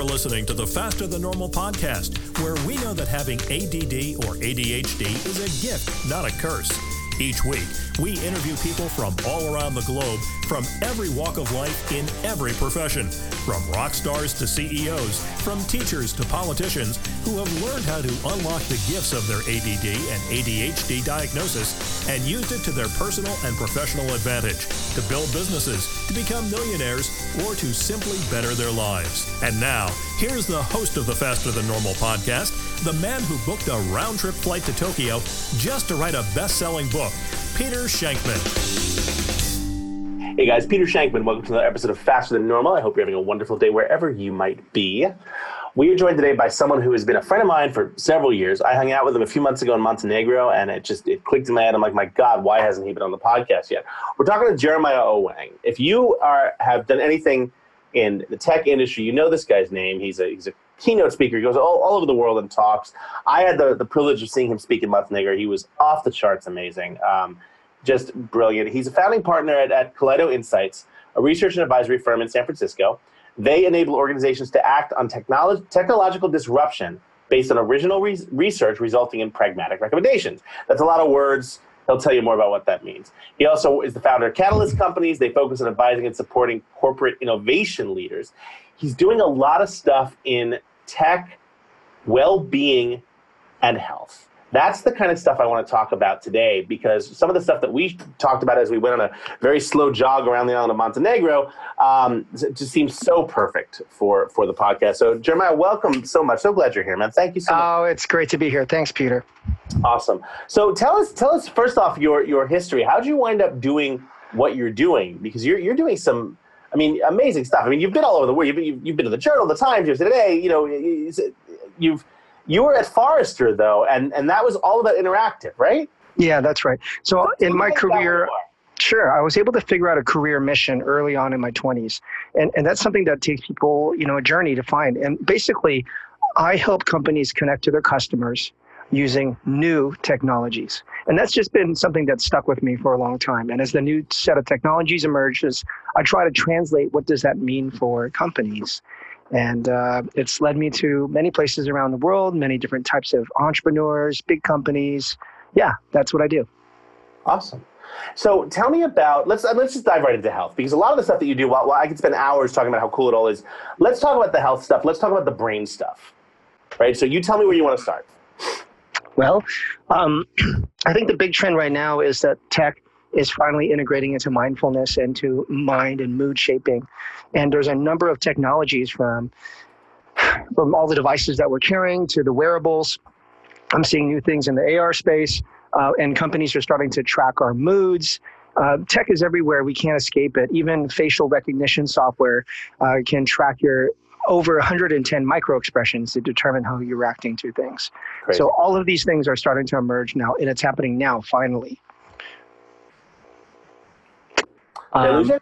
You're listening to the Faster Than Normal podcast, where we know that having ADD or ADHD is a gift, not a curse. Each week, we interview people from all around the globe, from every walk of life in every profession, from rock stars to CEOs, from teachers to politicians who have learned how to unlock the gifts of their ADD and ADHD diagnosis and used it to their personal and professional advantage to build businesses, to become millionaires, or to simply better their lives. And now, here's the host of the Faster Than Normal podcast, the man who booked a round trip flight to Tokyo just to write a best selling book, Peter Shankman. Hey guys, Peter Shankman. Welcome to another episode of Faster Than Normal. I hope you're having a wonderful day wherever you might be. We are joined today by someone who has been a friend of mine for several years. I hung out with him a few months ago in Montenegro, and it just it clicked in my head. I'm like, my God, why hasn't he been on the podcast yet? We're talking to Jeremiah Owyang. If you are have done anything in the tech industry, you know this guy's name. He's a he's a keynote speaker. He goes all, all over the world and talks. I had the, the privilege of seeing him speak in Montenegro. He was off the charts amazing. Um, just brilliant. He's a founding partner at, at Kaleido Insights, a research and advisory firm in San Francisco. They enable organizations to act on technological disruption based on original re- research resulting in pragmatic recommendations. That's a lot of words. He'll tell you more about what that means. He also is the founder of Catalyst Companies. They focus on advising and supporting corporate innovation leaders. He's doing a lot of stuff in tech, well being, and health. That's the kind of stuff I want to talk about today because some of the stuff that we talked about as we went on a very slow jog around the island of Montenegro um, just seems so perfect for, for the podcast. So, Jeremiah, welcome so much. So glad you're here, man. Thank you so much. Oh, it's great to be here. Thanks, Peter. Awesome. So, tell us, tell us first off your your history. How did you wind up doing what you're doing? Because you're you're doing some I mean, amazing stuff. I mean, you've been all over the world. You've, you've been to the Journal, the Times, you've today. You know, you've you were at Forrester though, and and that was all about interactive, right? Yeah, that's right. So in my career. Sure. I was able to figure out a career mission early on in my 20s. And, and that's something that takes people, you know, a journey to find. And basically, I help companies connect to their customers using new technologies. And that's just been something that's stuck with me for a long time. And as the new set of technologies emerges, I try to translate what does that mean for companies. And uh, it's led me to many places around the world, many different types of entrepreneurs, big companies. Yeah, that's what I do. Awesome. So tell me about let's uh, let's just dive right into health because a lot of the stuff that you do, while I could spend hours talking about how cool it all is, let's talk about the health stuff. Let's talk about the brain stuff, right? So you tell me where you want to start. Well, um, I think the big trend right now is that tech is finally integrating into mindfulness and to mind and mood shaping. And there's a number of technologies from from all the devices that we're carrying to the wearables. I'm seeing new things in the AR space, uh, and companies are starting to track our moods. Uh, tech is everywhere. We can't escape it. Even facial recognition software uh, can track your over 110 micro expressions to determine how you're reacting to things. Crazy. So all of these things are starting to emerge now, and it's happening now, finally. Um,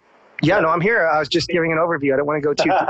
yeah, no, I'm here. I was just giving an overview. I don't want to go too.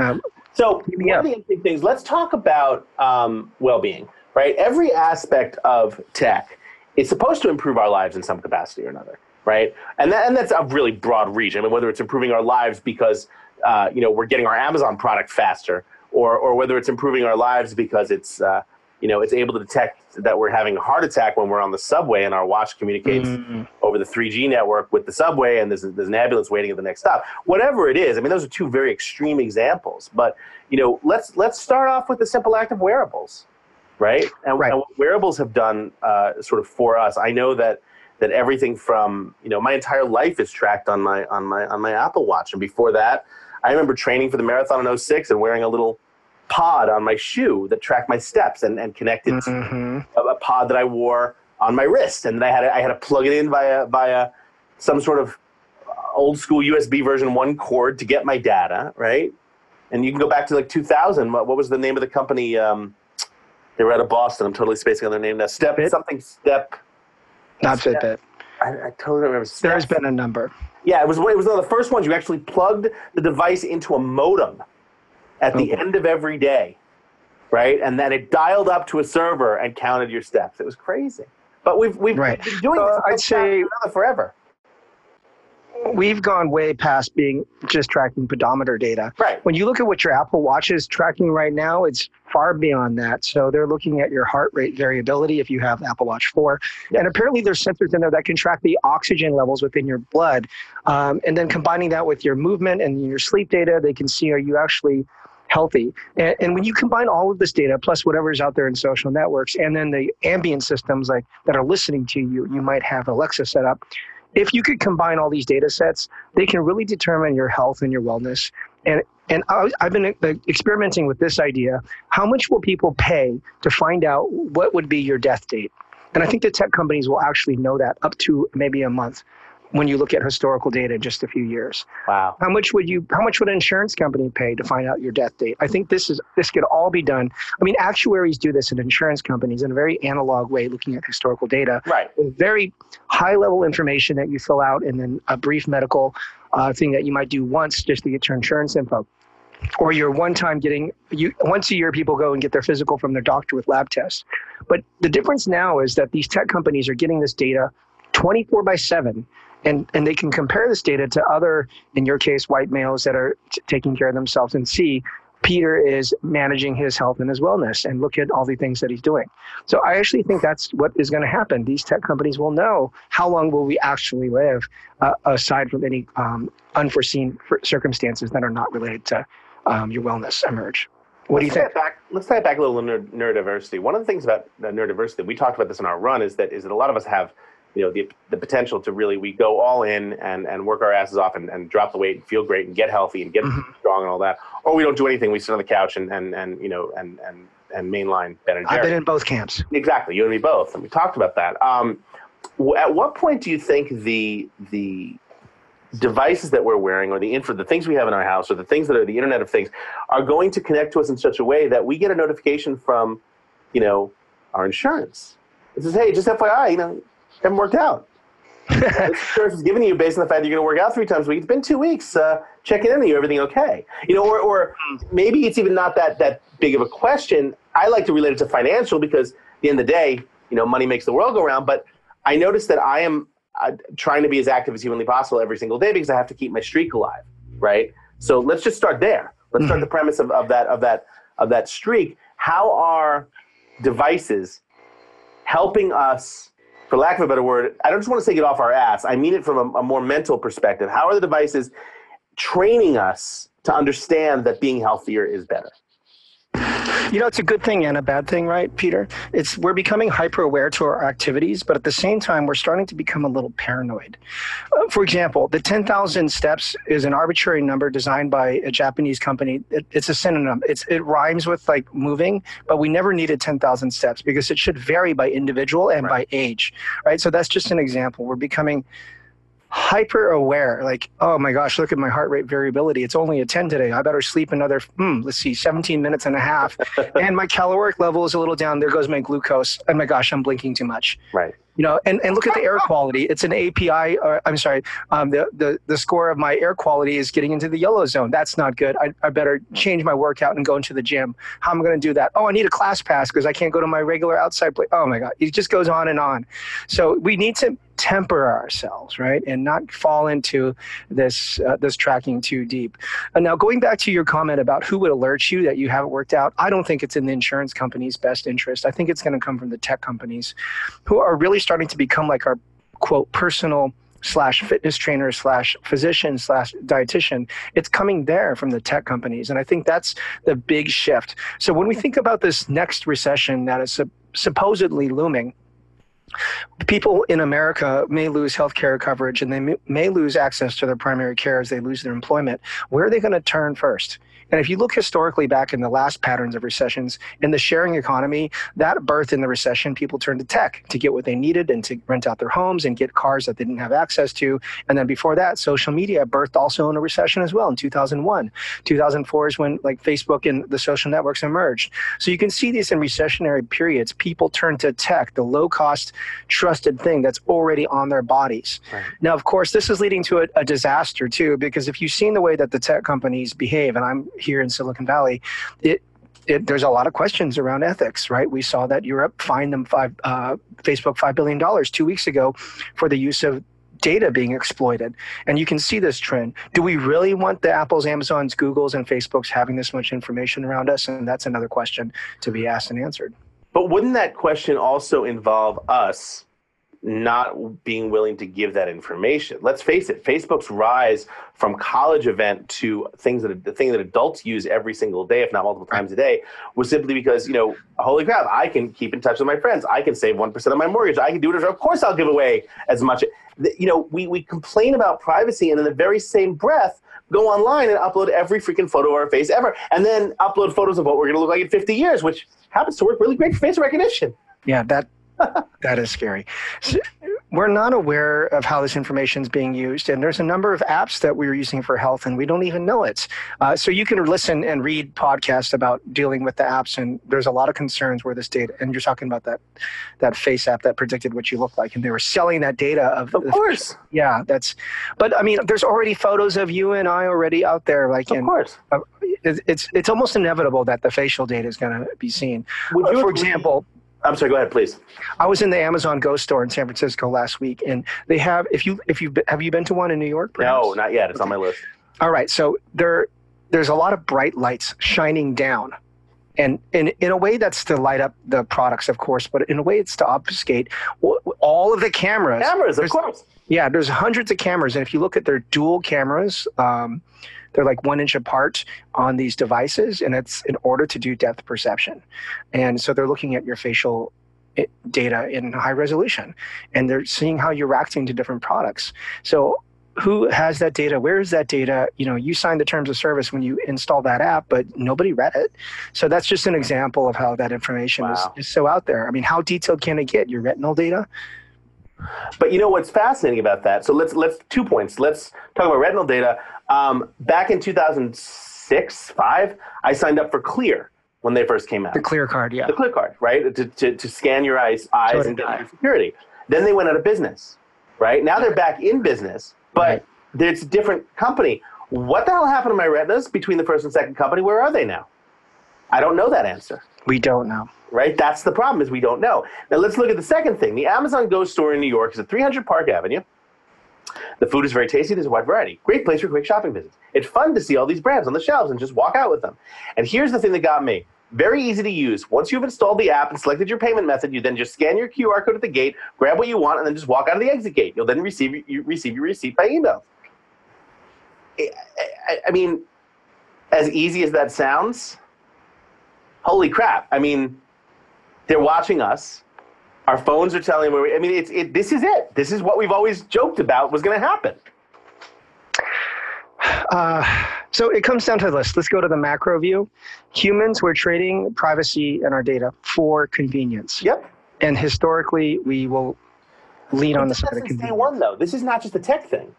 Um, so one of the interesting things. Let's talk about um, well-being. Right, every aspect of tech is supposed to improve our lives in some capacity or another. Right, and that, and that's a really broad reach. I mean, whether it's improving our lives because uh, you know we're getting our Amazon product faster, or or whether it's improving our lives because it's uh, you know it's able to detect that we're having a heart attack when we're on the subway and our watch communicates mm-hmm. over the 3G network with the subway and there's, there's an ambulance waiting at the next stop. Whatever it is, I mean those are two very extreme examples. But you know let's let's start off with the simple act of wearables, right? And, right. and what wearables have done uh, sort of for us. I know that that everything from you know my entire life is tracked on my on my on my Apple Watch, and before that I remember training for the marathon in 06 and wearing a little pod on my shoe that tracked my steps and, and connected mm-hmm. to a, a, pod that I wore on my wrist. And then I had to, I had to plug it in via, via some sort of old school USB version one cord to get my data, right? And you can go back to like 2000. What, what was the name of the company? Um, they were out of Boston. I'm totally spacing on their name now. Step Fit? something. Step. Not step. Fitbit. I, I totally remember. There's been a number. Yeah, it was it was one of the first ones. You actually plugged the device into a modem at the okay. end of every day, right? And then it dialed up to a server and counted your steps. It was crazy. But we've we've right. been doing uh, this I'd say forever. We've gone way past being just tracking pedometer data. Right. When you look at what your Apple Watch is tracking right now, it's far beyond that. So they're looking at your heart rate variability if you have Apple Watch 4. Yeah. And apparently there's sensors in there that can track the oxygen levels within your blood. Um, and then combining that with your movement and your sleep data, they can see are you actually healthy. And, and, when you combine all of this data plus whatever's out there in social networks, and then the ambient systems like that are listening to you, you might have Alexa set up if you could combine all these data sets, they can really determine your health and your wellness. And and I've been uh, experimenting with this idea. How much will people pay to find out what would be your death date? And I think the tech companies will actually know that up to maybe a month when you look at historical data in just a few years. Wow. How much would you how much would an insurance company pay to find out your death date? I think this is this could all be done. I mean, actuaries do this in insurance companies in a very analog way, looking at historical data. Right. With very high level information that you fill out and then a brief medical uh, thing that you might do once just to get your insurance info or you're one time getting you once a year people go and get their physical from their doctor with lab tests but the difference now is that these tech companies are getting this data 24 by 7 and and they can compare this data to other in your case white males that are t- taking care of themselves and see peter is managing his health and his wellness and look at all the things that he's doing so i actually think that's what is going to happen these tech companies will know how long will we actually live uh, aside from any um, unforeseen circumstances that are not related to um, your wellness emerge what let's do you think? Back, let's tie it back a little to neurodiversity. One of the things about neurodiversity, we talked about this in our run, is that is that a lot of us have you know the, the potential to really we go all in and, and work our asses off and, and drop the weight and feel great and get healthy and get mm-hmm. strong and all that or we don't do anything we sit on the couch and and, and you know and and and mainline Ben and Jerry. I've been in both camps. Exactly, you and me both, and we talked about that. Um, at what point do you think the the devices that we're wearing or the info the things we have in our house or the things that are the internet of things are going to connect to us in such a way that we get a notification from you know our insurance it says hey just fyi you know haven't worked out. insurance is giving you based on the fact that you're going to work out three times a week. It's been two weeks. Uh, checking in on you, everything okay? You know, or, or maybe it's even not that that big of a question. I like to relate it to financial because at the end of the day, you know, money makes the world go round. But I notice that I am uh, trying to be as active as humanly possible every single day because I have to keep my streak alive, right? So let's just start there. Let's start mm-hmm. the premise of, of that of that of that streak. How are devices helping us for lack of a better word, I don't just want to say get off our ass. I mean it from a, a more mental perspective. How are the devices training us to understand that being healthier is better? You know, it's a good thing and a bad thing, right, Peter? It's we're becoming hyper aware to our activities, but at the same time, we're starting to become a little paranoid. Uh, for example, the 10,000 steps is an arbitrary number designed by a Japanese company. It, it's a synonym. It's it rhymes with like moving, but we never needed 10,000 steps because it should vary by individual and right. by age, right? So that's just an example. We're becoming hyper aware like oh my gosh look at my heart rate variability. It's only a 10 today. I better sleep another hmm, let's see 17 minutes and a half. And my caloric level is a little down. There goes my glucose. Oh my gosh i'm blinking too much. Right you know and, and look at the air quality. It's an api or, i'm sorry um, the, the, the score of my air quality is getting into the yellow zone. That's not good. I, I better change my workout and go into the gym. How am i going to do that? Oh i need a class pass because i can't go to my regular outside place oh my god it just goes on and on. So we need to temper ourselves right and not fall into this uh, this tracking too deep. And now going back to your comment about who would alert you that you haven't worked out i don't think it's in the insurance company's best interest. I think it's going to come from the tech companies who are really starting to become like our quote personal slash fitness trainer slash physician slash dietitian it's coming there from the tech companies. And i think that's the big shift. So when we think about this next recession that is supposedly looming people in america may lose health care coverage and they may lose access to their primary care as they lose their employment. Where are they going to turn first and if you look historically back in the last patterns of recessions, in the sharing economy, that birth in the recession, people turned to tech to get what they needed and to rent out their homes and get cars that they didn't have access to. And then before that, social media birthed also in a recession as well in 2001. 2004 is when like Facebook and the social networks emerged. So you can see these in recessionary periods. People turn to tech, the low cost, trusted thing that's already on their bodies. Right. Now, of course, this is leading to a, a disaster too, because if you've seen the way that the tech companies behave, and I'm here in Silicon Valley, it it, there's a lot of questions around ethics, right? We saw that Europe fined them five, uh, Facebook five billion dollars two weeks ago for the use of data being exploited. And you can see this trend. Do we really want the Apples, Amazons, Googles, and Facebooks having this much information around us? And that's another question to be asked and answered. But wouldn't that question also involve us not being willing to give that information. Let's face it, Facebook's rise from college event to things that the thing that adults use every single day, if not multiple times a day, was simply because you know, holy crap, I can keep in touch with my friends. I can save one percent of my mortgage. I can do it. Of course, I'll give away as much. You know, we we complain about privacy, and in the very same breath. Go online and upload every freaking photo of our face ever, and then upload photos of what we're going to look like in 50 years, which happens to work really great for face recognition. Yeah, that that is scary. So we're not aware of how this information is being used, and there's a number of apps that we're using for health, and we don't even know it. Uh, so you can listen and read podcasts about dealing with the apps, and there's a lot of concerns where this data. And you're talking about that that face app that predicted what you look like, and they were selling that data of. Of course. Yeah, that's. But I mean, there's already photos of you and I already out there, like of in, course. Uh, it's it's almost inevitable that the facial data is going to be seen. Would you uh, for agree- example I'm sorry. Go ahead, please. I was in the Amazon Go store in San Francisco last week, and they have. If you if you have you been to one in New York? Perhaps? No, not yet. It's on my list. All right. So there there's a lot of bright lights shining down, and in in a way that's to light up the products, of course, but in a way it's to obfuscate all of the cameras. Cameras, of course. Yeah, there's hundreds of cameras, and if you look at their dual cameras, um, they're like one inch apart on these devices, and it's in order to do depth perception. And so they're looking at your facial eh, data in high resolution, and they're seeing how you're reacting to different products. So who has that data? Where is that data? You know, you signed the terms of service when you install that app, but nobody read it. So that's just an example of how that information Wow. is, is so out there. I mean, how detailed can it get? Your retinal data? But you know what's fascinating about that? So let's let's two points. Let's talk about retinal data. Um, back in 2006, five, I signed up for Clear when they first came out. The clear card, yeah. the Clear card, right? To, to, to scan your eyes, eyes and get your security. Then they went out of business, right? Now they're back in business, but Right. it's a different company. What the hell happened to my retinas between the first and second company? Where are they now? I don't know that answer We don't know. right? That's the problem is we don't know. Now let's look at the second thing. The Amazon Go store in New York is at 300 Park Avenue. The food is very tasty. There's a wide variety. Great place for quick shopping visits. It's fun to see all these brands on the shelves and just walk out with them. And here's the thing that got me. Very easy to use. Once you've installed the app and selected your payment method, you then just scan your QR code at the gate, grab what you want, and then just walk out of the exit gate. You'll then receive you receive your receipt by email. I, I, I mean, as easy as that sounds, holy crap! I mean, they're watching us. Our phones are telling where we, I mean, it's it. This is it. This is what we've always joked about was going to happen. Uh, so it comes down to this. Let's go to the macro view. Humans, we're trading privacy and our data for convenience. Yep. And historically, we will lean on the side of isn't day one though. This is not just a tech thing.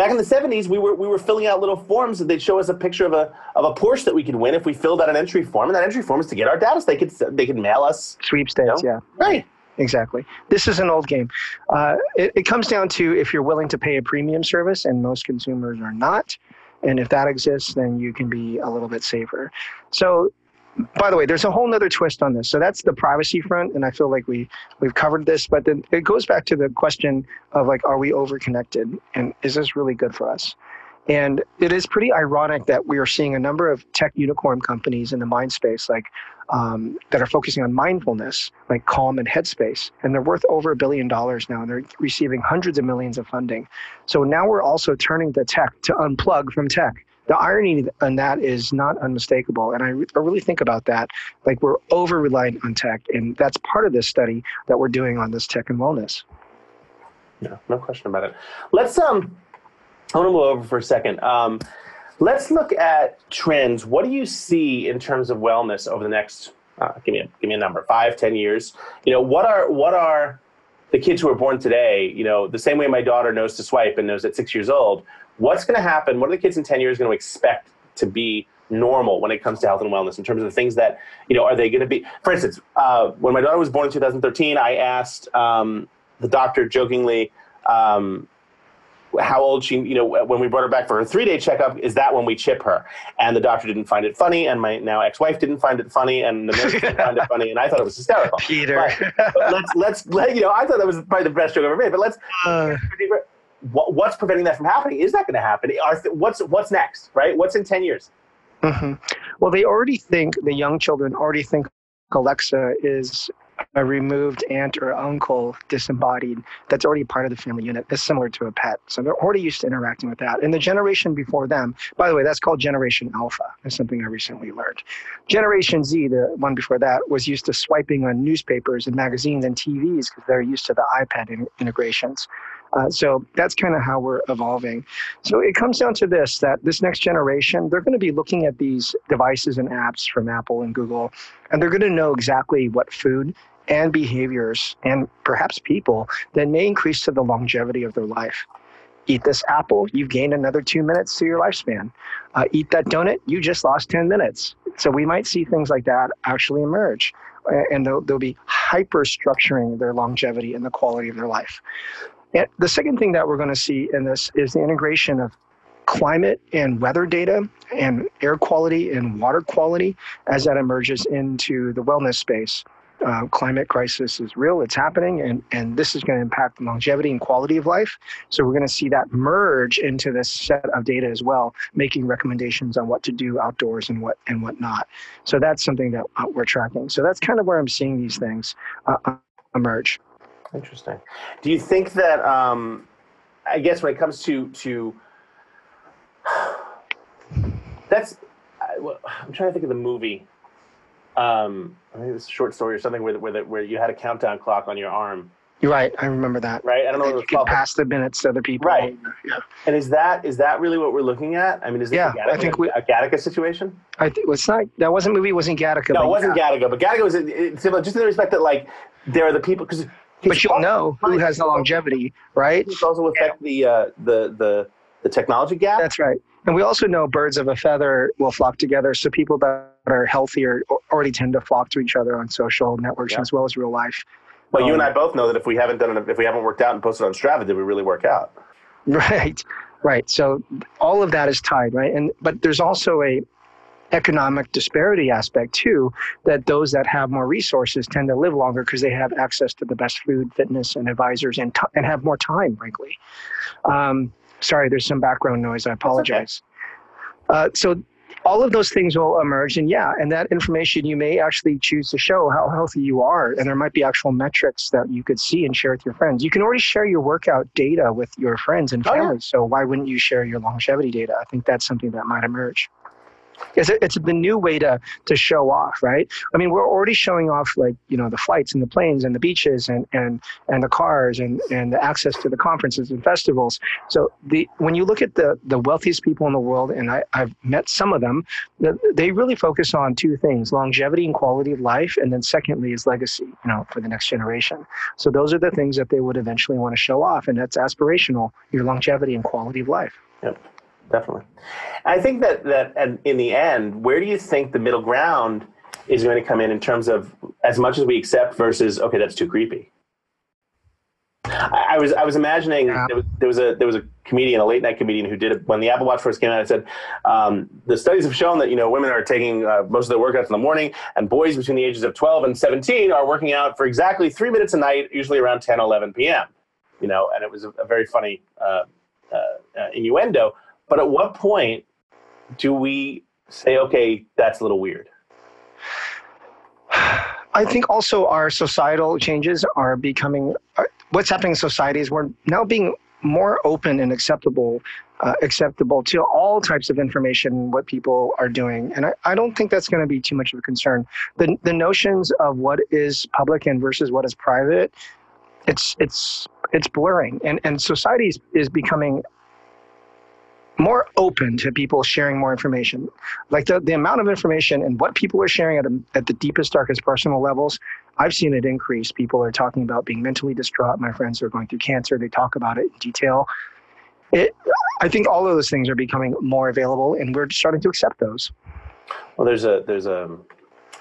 Back in the '70s, we were we were filling out little forms, and they'd show us a picture of a of a Porsche that we could win if we filled out an entry form, and that entry form is to get our data. So they could they could mail us. Sweepstakes, No? yeah. Right. Exactly. This is an old game. Uh, it, it comes down to if you're willing to pay a premium service, and most consumers are not. And if that exists, then you can be a little bit safer. So, by the way, there's a whole nother twist on this. So that's the privacy front, and I feel like we we've covered this. But then it goes back to the question of like, are we overconnected, and is this really good for us? And it is pretty ironic that we are seeing a number of tech unicorn companies in the mind space, like um, that are focusing on mindfulness, like Calm and Headspace, and they're worth over a billion dollars now, and they're receiving hundreds of millions of funding. So now we're also turning to tech to unplug from tech. The irony on that is not unmistakable, and I, re- I really think about that. Like we're over reliant on tech, and that's part of this study that we're doing on this tech and wellness. No, no question about it. Let's um, I want to move over for a second. Um, let's look at trends. What do you see in terms of wellness over the next? Uh, give me a give me a number. Five, ten years. You know, what are what are the kids who are born today? You know, the same way my daughter knows to swipe and knows at six years old. What's going to happen? What are the kids in ten years going to expect to be normal when it comes to health and wellness in terms of the things that you know are they going to be? For instance, uh, when my daughter was born in 2013, I asked um, the doctor jokingly. Um, how old she, you know, when we brought her back for her three day checkup, is that when we chip her? And the doctor didn't find it funny, and my now ex wife didn't find it funny, and the nurse didn't find it funny, and I thought it was hysterical. Peter. But, but let's let's let, you know, I thought that was probably the best joke ever made. But let's Uh, what, what's preventing that from happening? Is that going to happen? Are, what's what's next? Right? What's in ten years? Mm-hmm. Well, they already think the young children already think Alexa is a removed aunt or uncle disembodied that's already part of the family unit is similar to a pet. So they're already used to interacting with that. And the generation before them, by the way, that's called Generation Alpha. That's something I recently learned. Generation Z, the one before that, was used to swiping on newspapers and magazines and TVs because they're used to the iPad in- integrations. Uh, so that's kind of how we're evolving. So it comes down to this that this next generation, they're going to be looking at these devices and apps from Apple and Google, and they're going to know exactly what food and behaviors and perhaps people that may increase to the longevity of their life. Eat this apple, you've gained another two minutes to your lifespan. Uh, eat that donut, you just lost 10 minutes. So we might see things like that actually emerge. And they'll, they'll be hyper structuring their longevity and the quality of their life. And the second thing that we're going to see in this is the integration of climate and weather data and air quality and water quality as that emerges into the wellness space. Uh, climate crisis is real, it's happening, and, and this is going to impact longevity and quality of life. So we're going to see that merge into this set of data as well, making recommendations on what to do outdoors and what and what not. So that's something that uh, we're tracking. So that's kind of where I'm seeing these things uh, emerge. Interesting. Do you think that um, I guess when it comes to to that's I, am trying to think of the movie. Um, I think it's a short story or something where where, the, where you had a countdown clock on your arm. You're right. I remember that. Right. I don't know and what you could pass the minutes to other people. Right. Yeah. And is that is that really what we're looking at? I mean, is this yeah, a, Gattaca, I think we, a Gattaca situation? I think well, it's not. That wasn't movie. Wasn't Gattaca? No, it wasn't yeah. Gattaca. But Gattaca was it's similar, just in the respect that like there are the people because but you'll know who has the longevity, right? It also affect the uh, the the the technology gap. That's right. And we also know birds of a feather will flock together. So people that are healthier already tend to flock to each other on social networks yeah. as well as real life. Well, um, you and I both know that if we haven't done it, if we haven't worked out and posted on Strava, did we really work out? Right, right. So all of that is tied, right? And but there's also a economic disparity aspect too that those that have more resources tend to live longer because they have access to the best food fitness and advisors and, t- and have more time frankly. Um, sorry there's some background noise. I apologize okay. uh, so all of those things will emerge and yeah and that information you may actually choose to show how healthy you are and there might be actual metrics that you could see and share with your friends. You can already share your workout data with your friends and family oh, yeah. so why wouldn't you share your longevity data? I think that's something that might emerge it's, it's the new way to to show off, right? I mean, we're already showing off like you know the flights and the planes and the beaches and and and the cars and and the access to the conferences and festivals. So the when you look at the the wealthiest people in the world, and I, I've met some of them, they really focus on two things: longevity and quality of life, and then secondly is legacy, you know, for the next generation. So those are the things that they would eventually want to show off, and that's aspirational: your longevity and quality of life. Yep definitely. I think that that and in the end, where do you think the middle ground is going to come in in terms of as much as we accept versus okay, that's too creepy. I, I was I was imagining yeah. there, was, there, was, a there was a comedian, a late night comedian who did it when the Apple Watch first came out. I said um, the studies have shown that you know women are taking uh, most of their workouts in the morning, and boys between the ages of 12 and 17 are working out for exactly three minutes a night, usually around 10, 11 p.m. You know, and it was a, a very funny uh, uh, uh innuendo. But at what point do we say, okay, that's a little weird? I think also our societal changes are becoming uh, what's happening in society is we're now being more open and acceptable uh, acceptable to all types of information what people are doing. And I, I don't think that's going to be too much of a concern. The, the notions of what is public and versus what is private it's it's it's blurring. And and society is, is becoming more open to people sharing more information. Like the, the amount of information and what people are sharing at, a, at the deepest, darkest personal levels, I've seen it increase. People are talking about being mentally distraught. My friends are going through cancer. They talk about it in detail. It, I think all of those things are becoming more available, and we're starting to accept those. Well, there's a there's a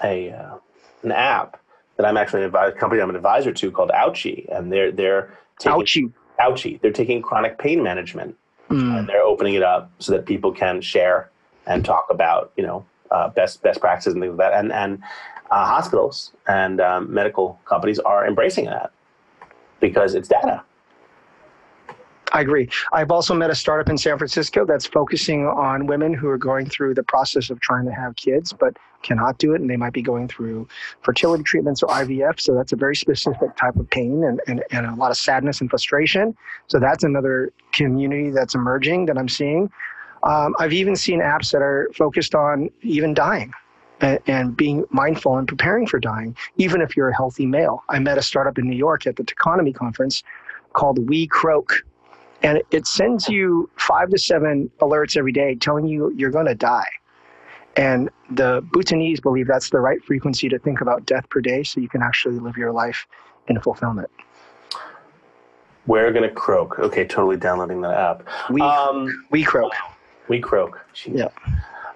a uh, an app that I'm actually a company I'm an advisor to called Ouchie, and they're they're taking, Ouchie. Ouchie. They're taking chronic pain management Mm. And they're opening it up so that people can share and talk about, you know, uh, best best practices and things like that. And and uh, hospitals and um, medical companies are embracing that because it's data. I agree. I've also met a startup in San Francisco that's focusing on women who are going through the process of trying to have kids but cannot do it, and they might be going through fertility treatments or IVF. So that's a very specific type of pain and, and, and a lot of sadness and frustration. So that's another community that's emerging that I'm seeing. Um, I've even seen apps that are focused on even dying and, being mindful and preparing for dying, even if you're a healthy male. I met a startup in New York at the Techonomy conference called We Croak. And it sends you five to seven alerts every day telling you you're going to die. And the Bhutanese believe that's the right frequency to think about death per day so you can actually live your life in fulfillment. We're going to croak. Okay, totally downloading that app. We, um, we croak. We croak. Jeez. Yeah.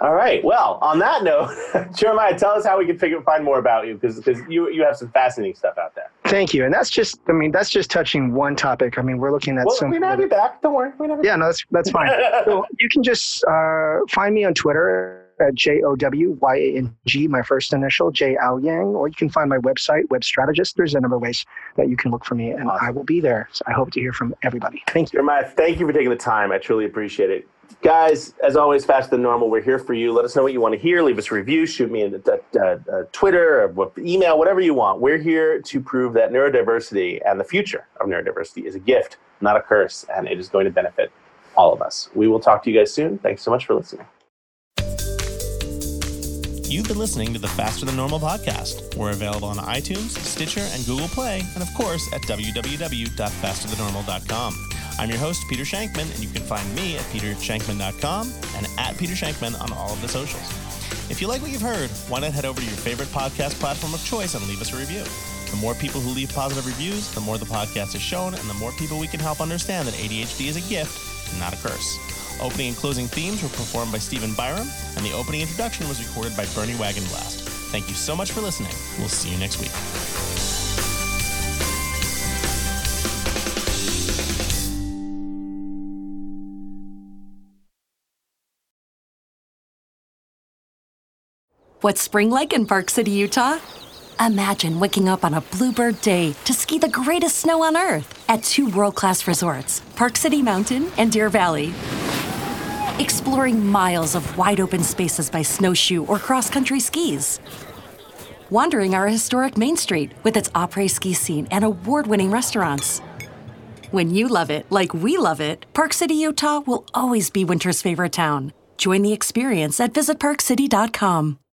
All right. Well, on that note, Jeremiah, tell us how we can figure, find more about you because because you you have some fascinating stuff out there. Thank you. And that's just I mean that's just touching one topic. I mean we're looking at well, some. We have you back. Don't worry. We yeah, no, that's that's fine. so you can just uh, find me on Twitter at J O W Y A N G, my first initial, J Owyang, or you can find my website, Web Strategist. There's a number of ways that you can look for me, and awesome. I will be there. So I hope to hear from everybody. Thank you. Jeremiah, thank you for taking the time. I truly appreciate it. Guys, as always, faster than normal. We're here for you. Let us know what you want to hear. Leave us a review. Shoot me a, a, a Twitter or email, whatever you want. We're here to prove that neurodiversity and the future of neurodiversity is a gift, not a curse, and it is going to benefit all of us. We will talk to you guys soon. Thanks so much for listening. You've been listening to the Faster Than Normal podcast. We're available on iTunes, Stitcher, and Google Play, and of course at www.fasterthannormal.com. I'm your host, Peter Shankman, and you can find me at petershankman.com and at Peter Shankman on all of the socials. If you like what you've heard, why not head over to your favorite podcast platform of choice and leave us a review? The more people who leave positive reviews, the more the podcast is shown, and the more people we can help understand that ADHD is a gift, not a curse. Opening and closing themes were performed by Stephen Byram, and the opening introduction was recorded by Bernie Wagenblast. Thank you so much for listening. We'll see you next week. What's spring like in Park City, Utah? Imagine waking up on a bluebird day to ski the greatest snow on earth at two world class resorts, Park City Mountain and Deer Valley. Exploring miles of wide open spaces by snowshoe or cross country skis. Wandering our historic Main Street with its après ski scene and award winning restaurants. When you love it like we love it, Park City, Utah will always be winter's favorite town. Join the experience at visitparkcity.com.